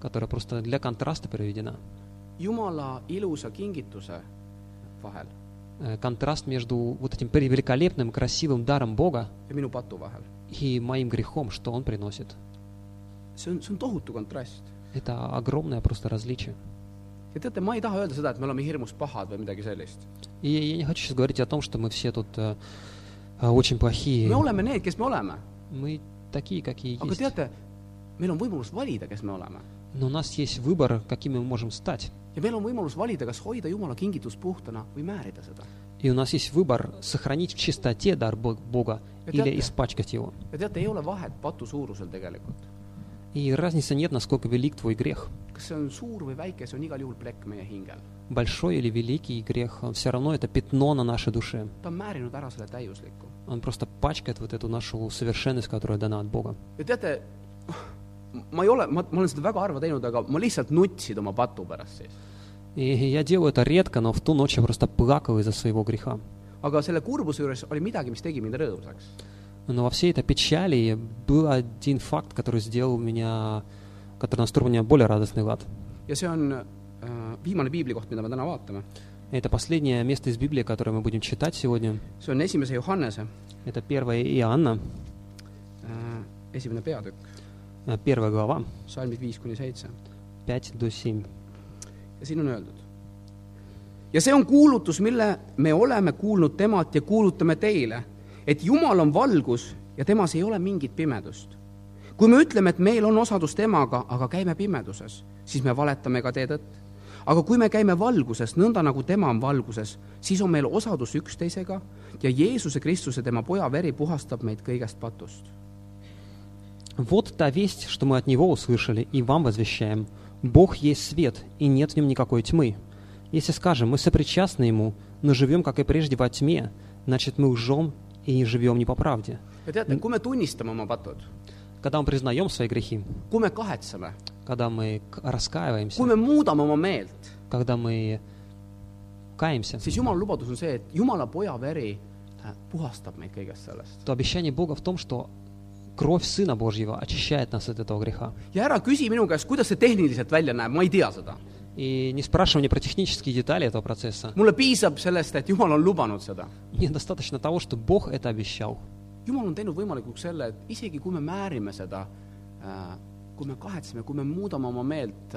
B: которая просто для контраста приведена.
A: Jumala ilusa kingituse vahel
B: Э, Контраст между вот этим великолепным, красивым даром Бога
A: ja minu patu vahel.
B: и моим грехом, что Он приносит.
A: see on, see on tohutu kontrast.
B: Это огромное просто различие.
A: ja teate, ma ei taha öelda seda, et me oleme hirmus pahad või midagi sellist.
B: И я не хочу сейчас говорить о том, что мы все тут э, очень плохие.
A: me oleme need, kes me oleme,
B: Мы такие, какие
A: aga
B: есть.
A: teate, meil on võimalus valida, kes me oleme.
B: Но у нас есть выбор, какими мы можем стать.
A: ja meil on võimalus valida, kas hoida Jumala kingitus puhtana või määrida seda.
B: И у нас есть выбор сохранить в чистоте дар Бо- Бога
A: Ja
B: или
A: teate-
B: испачкать его.
A: ja teate, ei ole vahet patu suurusel tegelikult.
B: И разницы нет, насколько велик твой грех.
A: kas see on suur või väike, see on igal juhul plekk meie hingel.
B: Большой или великий грех, все равно это пятно на нашей душе.
A: ta on määrinud ära selle täiusliku.
B: Он просто пачкает вот эту нашу совершенность, которая дана от Бога.
A: ja teate, ma ei ole, ma, ma olen seda väga harva teinud, aga ma lihtsalt nutsin oma patu pärast siis.
B: И я делаю это редко, но в ту ночь я просто плакал из-за своего греха.
A: aga selle kurbuse juures oli midagi, mis tegi mind rõõmsaks.
B: Но во всей этой печали был один факт, который сделал меня, который настроил меня более радостный лад.
A: ja see on äh, viimane piiblikoht, mida me täna vaatame.
B: Это последнее место из Библии, которое мы будем читать сегодня.
A: see on esimese Johannese
B: Это 1 Иоанна,
A: äh, esimene peatükk .
B: Э, Первая глава,
A: salmid viis kuni seitse.
B: 5 до 7.
A: ja siin on öeldud. ja see on kuulutus, mille me oleme kuulnud temalt ja kuulutame teile, et Jumal on valgus ja temas ei ole mingit pimedust. kui me ütleme, et meil on osadus temaga, aga käime pimeduses, siis me valetame ka tee tõtt. aga kui me käime valguses, nõnda nagu tema on valguses, siis on meil osadus üksteisega ja Jeesuse Kristuse, tema poja veri puhastab meid kõigest patust.
B: Вот та весть, что мы от Него услышали и вам возвещаем. Бог есть свет, и нет в нем никакой тьмы. Если скажем, мы сопричастны Ему, но живем, как и прежде, во тьме, значит, мы лжем и не живем не по правде.
A: ja teate, kui me tunnistame oma patud,
B: Когда мы признаем свои грехи,
A: kui me kahetseme,
B: когда мы к- раскаиваемся,
A: kui me muudame oma meelt,
B: когда мы каемся,
A: siis Jumala lubadus on see, et Jumala poja veri äh, puhastab meid kõigest sellest.
B: то обещание Бога в том, что кровь Сына Божьего очищает нас от этого греха.
A: ja ära küsi minu käest, kuidas see tehniliselt välja näeb, ma ei tea seda.
B: И не спрашивай меня про технические детали этого процесса.
A: mulle piisab sellest, et Jumal on lubanud seda.
B: Мне достаточно того, что Бог это обещал.
A: Jumal on teinud võimalikuks selle, et isegi kui me määrime seda, kui me kahetseme, kui me muudame oma meelt,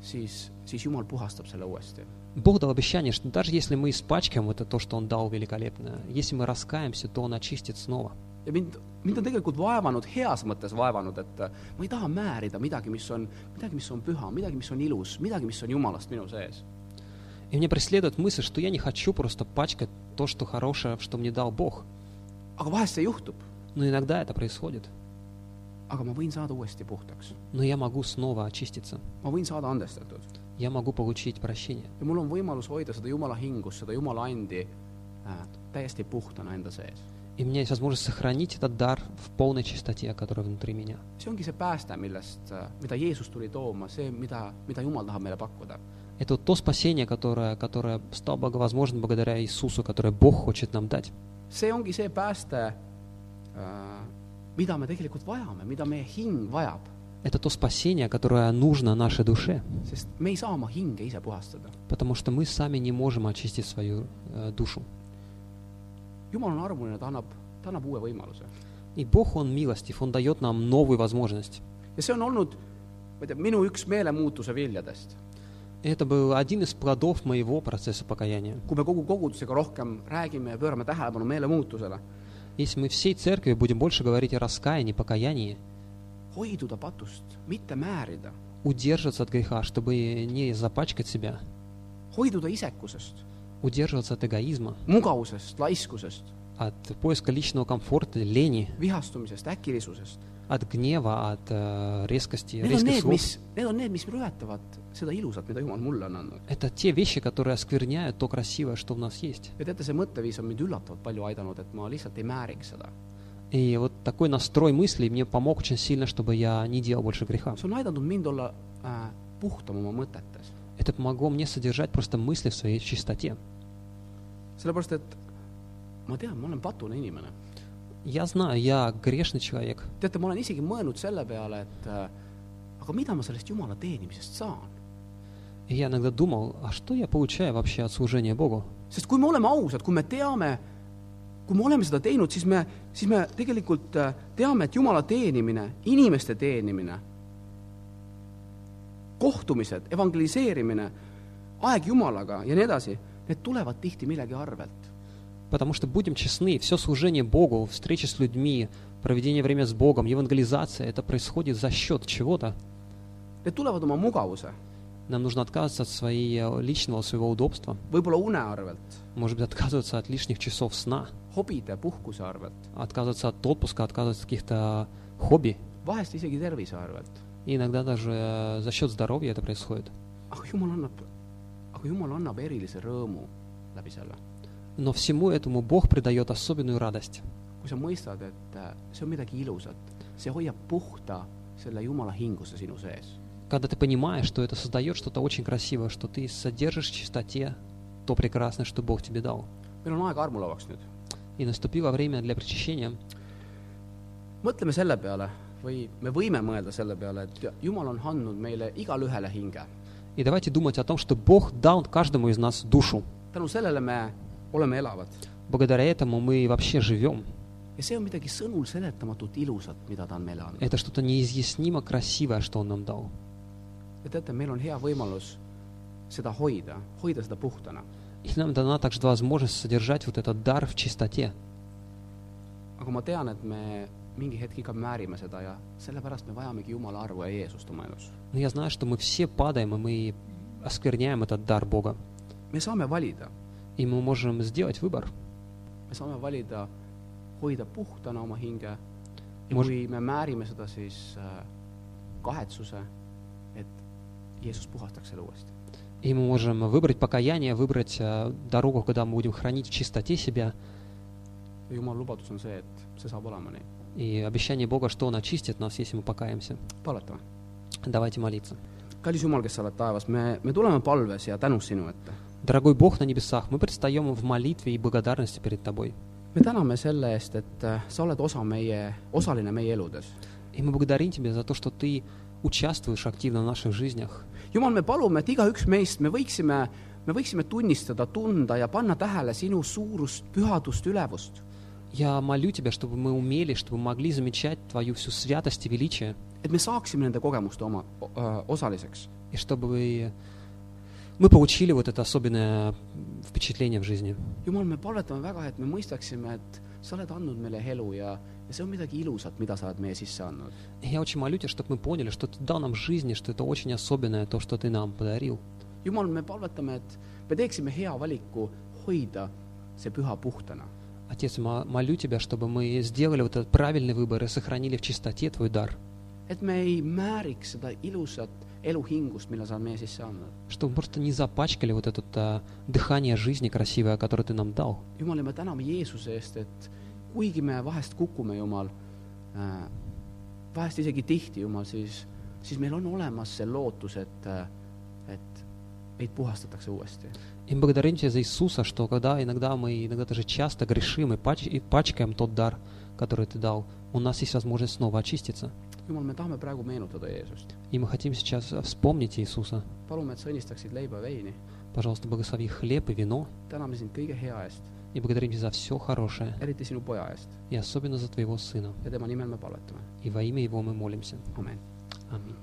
A: siis, siis Jumal puhastab selle uuesti.
B: Бог дал обещание, что даже если мы испачкаем это то, что Он дал великолепно, если мы раскаемся, то Он очистит снова.
A: ja mind, mind on tegelikult vaevanud, heas mõttes vaevanud, et äh, ma ei taha määrida midagi, mis on, midagi, mis on püha, midagi, mis on ilus, midagi, mis on Jumalast minu sees.
B: И меня преследует мысль, что я не хочу просто пачкать то, что хорошее, что мне дал Бог.
A: aga vahest see juhtub,
B: Но иногда это происходит.
A: Aga ma võin saada uuesti puhtaks.
B: Но я могу снова очиститься.
A: ma võin saada andestatud.
B: Я могу получить прощение.
A: ja mul on võimalus hoida seda Jumala hingust, seda Jumala andi äh, täiesti puhtana enda sees.
B: И у меня есть возможность сохранить этот дар в полной чистоте, которая внутри меня.
A: see ongi see pääste, millest, mida Jeesus tuli tooma, see, mida, mida Jumal tahab meile pakkuda.
B: Это вот то спасение, которое, которое стало благовозможным благодаря Иисусу, которое Бог хочет нам дать.
A: see ongi see pääste, mida me tegelikult vajame, mida meie hing vajab,
B: Это то спасение, которое нужно нашей душе,
A: sest me ei saa oma hinge ise puhastada.
B: потому что мы сами не можем очистить свою э, душу.
A: Jumal on armuline, ta annab, ta annab uue võimaluse.
B: И Бог, Он милостив, Он дает нам новую возможность.
A: ja see on olnud, ma ei tea, minu üks meelemuutuse viljadest.
B: И это был один из плодов моего процесса покаяния.
A: kui me kogu kogudusega rohkem räägime ja pöörame tähelepanu meelemuutusele,
B: Если мы всей церкви будем больше говорить о раскаянии, покаянии, удерживаться от греха, чтобы не запачкать себя, удерживаться от эгоизма, от поиска личного комфорта, лени. от гнева, от э, резкости,
A: Need on
B: резких
A: need,
B: слов.
A: mis, need on need, mis ületavad seda ilusat, mida Jumal mulle on andnud.
B: Это те вещи, которые оскверняют то красивое, что у нас есть.
A: ja teate, see mõtteviis on mind üllatavalt palju aidanud, et ma lihtsalt ei määriks seda.
B: И вот такой настрой мыслей мне помог очень сильно, чтобы я не делал больше греха.
A: see on aidanud mind olla äh, puhtam oma mõtetes.
B: Это помогло мне содержать просто мысли в своей чистоте.
A: sellepärast, et ma tean, ma olen patune inimene.
B: Я знаю, я грешный человек.
A: teate, ma olen isegi mõelnud selle peale, et äh, aga mida ma sellest Jumala teenimisest saan?
B: И я иногда думал, а что я получаю вообще от служения Богу?
A: sest kui me oleme ausad, kui me teame, kui me oleme seda teinud, siis me, siis me tegelikult äh, teame, et Jumala teenimine, inimeste teenimine, kohtumised, evangeliseerimine, aeg Jumalaga ja nii edasi, need tulevad tihti millegi arvelt.
B: Потому что, будем честны, все служение Богу, встречи с людьми, проведение времени с Богом, евангелизация, это происходит за счет чего-то. Нам нужно отказываться от своего личного, своего удобства. Может быть, отказываться от лишних часов сна, отказываться от отпуска, отказываться от каких-то хобби. И иногда даже э, за счет здоровья это происходит.
A: aga Jumal annab, aga Jumal annab erilise rõõmu läbi selle.
B: Но всему этому Бог придает особенную радость.
A: kui sa mõistad, et äh, see on midagi ilusat, see hoiab puhta selle Jumala hinguse sinu sees.
B: Когда ты понимаешь, что это создает что-то очень красивое, что ты содержишь в чистоте то прекрасное, что Бог тебе дал.
A: meil on aeg armulauaks nüüd.
B: И наступило время для причащения.
A: mõtleme selle peale või me võime mõelda selle peale, et Jumal on andnud meile igale ühele hinge.
B: И давайте думать о том, что Бог дал каждому из нас душу.
A: tänu sellele me oleme elavad.
B: Благодаря этому мы вообще живем.
A: ja see on midagi sõnul seletamatut ilusat, mida ta on meile andnud.
B: Это что-то неизъяснимо красивое, что Он нам дал.
A: ja teate, meil on hea võimalus seda hoida, hoida seda puhtana.
B: И нам дана также возможность содержать вот этот дар в чистоте.
A: aga ma tean, et me mingi hetk ikka määrime seda ja sellepärast me vajamegi Jumala arvu ja Jeesust oma elus.
B: Но я знаю, что мы все падаем, и мы оскверняем этот дар Бога.
A: me saame valida,
B: И мы можем сделать выбор.
A: me saame valida hoida puhtana oma hinge ja
B: Mos-
A: kui me määrime seda, siis äh, kahetsuse, et Jeesus puhastaks selle uuesti.
B: И мы можем выбрать покаяние, выбрать э, дорогу, когда мы будем хранить в чистоте себя.
A: ja Jumala lubadus on see, et see saab olema nii.
B: И обещание Бога, что Он очистит нас, если мы покаемся.
A: palvetame.
B: Давайте молиться.
A: kallis Jumal, kes sa oled taevas, me, me tuleme palves ja tänus sinu ette.
B: Дорогой Бог на небесах, мы предстаем в молитве и благодарности перед Тобой.
A: me täname selle eest, et äh, sa oled osa meie, osaline meie eludes.
B: И мы благодарим Тебя за то, что Ты участвуешь активно в наших жизнях.
A: jumal, me palume, et igaüks meist, me võiksime, me võiksime tunnistada, tunda ja panna tähele sinu suurust, pühadust, ülevust.
B: Я молю Тебя, чтобы мы умели, чтобы мы могли замечать Твою всю святость и величие,
A: et me saaksime nende kogemuste oma öö, osaliseks.
B: и чтобы мы получили вот это особенное впечатление в жизни.
A: jumal, me palvetame väga, et me mõistaksime, et sa oled andnud meile elu ja, ja see on midagi ilusat, mida sa oled meie sisse andnud.
B: И Я очень молю Тебя, чтобы мы поняли, что Ты дал нам жизни, что это очень особенное, то, что Ты нам подарил.
A: jumal, me palvetame, et me teeksime hea valiku hoida see püha puhtana.
B: Отец, мо- молю Тебя, чтобы мы сделали вот этот правильный выбор и сохранили в чистоте Твой дар.
A: et me ei määriks seda ilusat eluhingust, mille sa oled meie sisse andnud.
B: Чтобы мы просто не запачкали вот это а, дыхание жизни красивое, которое Ты нам дал.
A: jumal, ja me täname Jeesuse eest, et kuigi me vahest kukume, Jumal äh,, vahest isegi tihti, Jumal, siis, siis meil on olemas see lootus, et äh, et meid puhastatakse uuesti.
B: И мы благодарим Тебя за Иисуса, что когда иногда мы иногда даже часто грешим и, пач- и пачкаем тот дар, который Ты дал, у нас есть возможность снова очиститься.
A: Jumal, me tahame praegu meenutada Jeesust.
B: И мы хотим сейчас вспомнить Иисуса.
A: palume, et sa õnnistaksid leiba ja veini.
B: Пожалуйста, благослови хлеб и вино.
A: täname sind kõige hea eest,
B: И благодарим Тебя за все хорошее,
A: eriti sinu poja eest
B: и особенно за Твоего Сына.
A: ja tema nimel me palvetame.
B: И во имя Его мы молимся.
A: amin.
B: Аминь.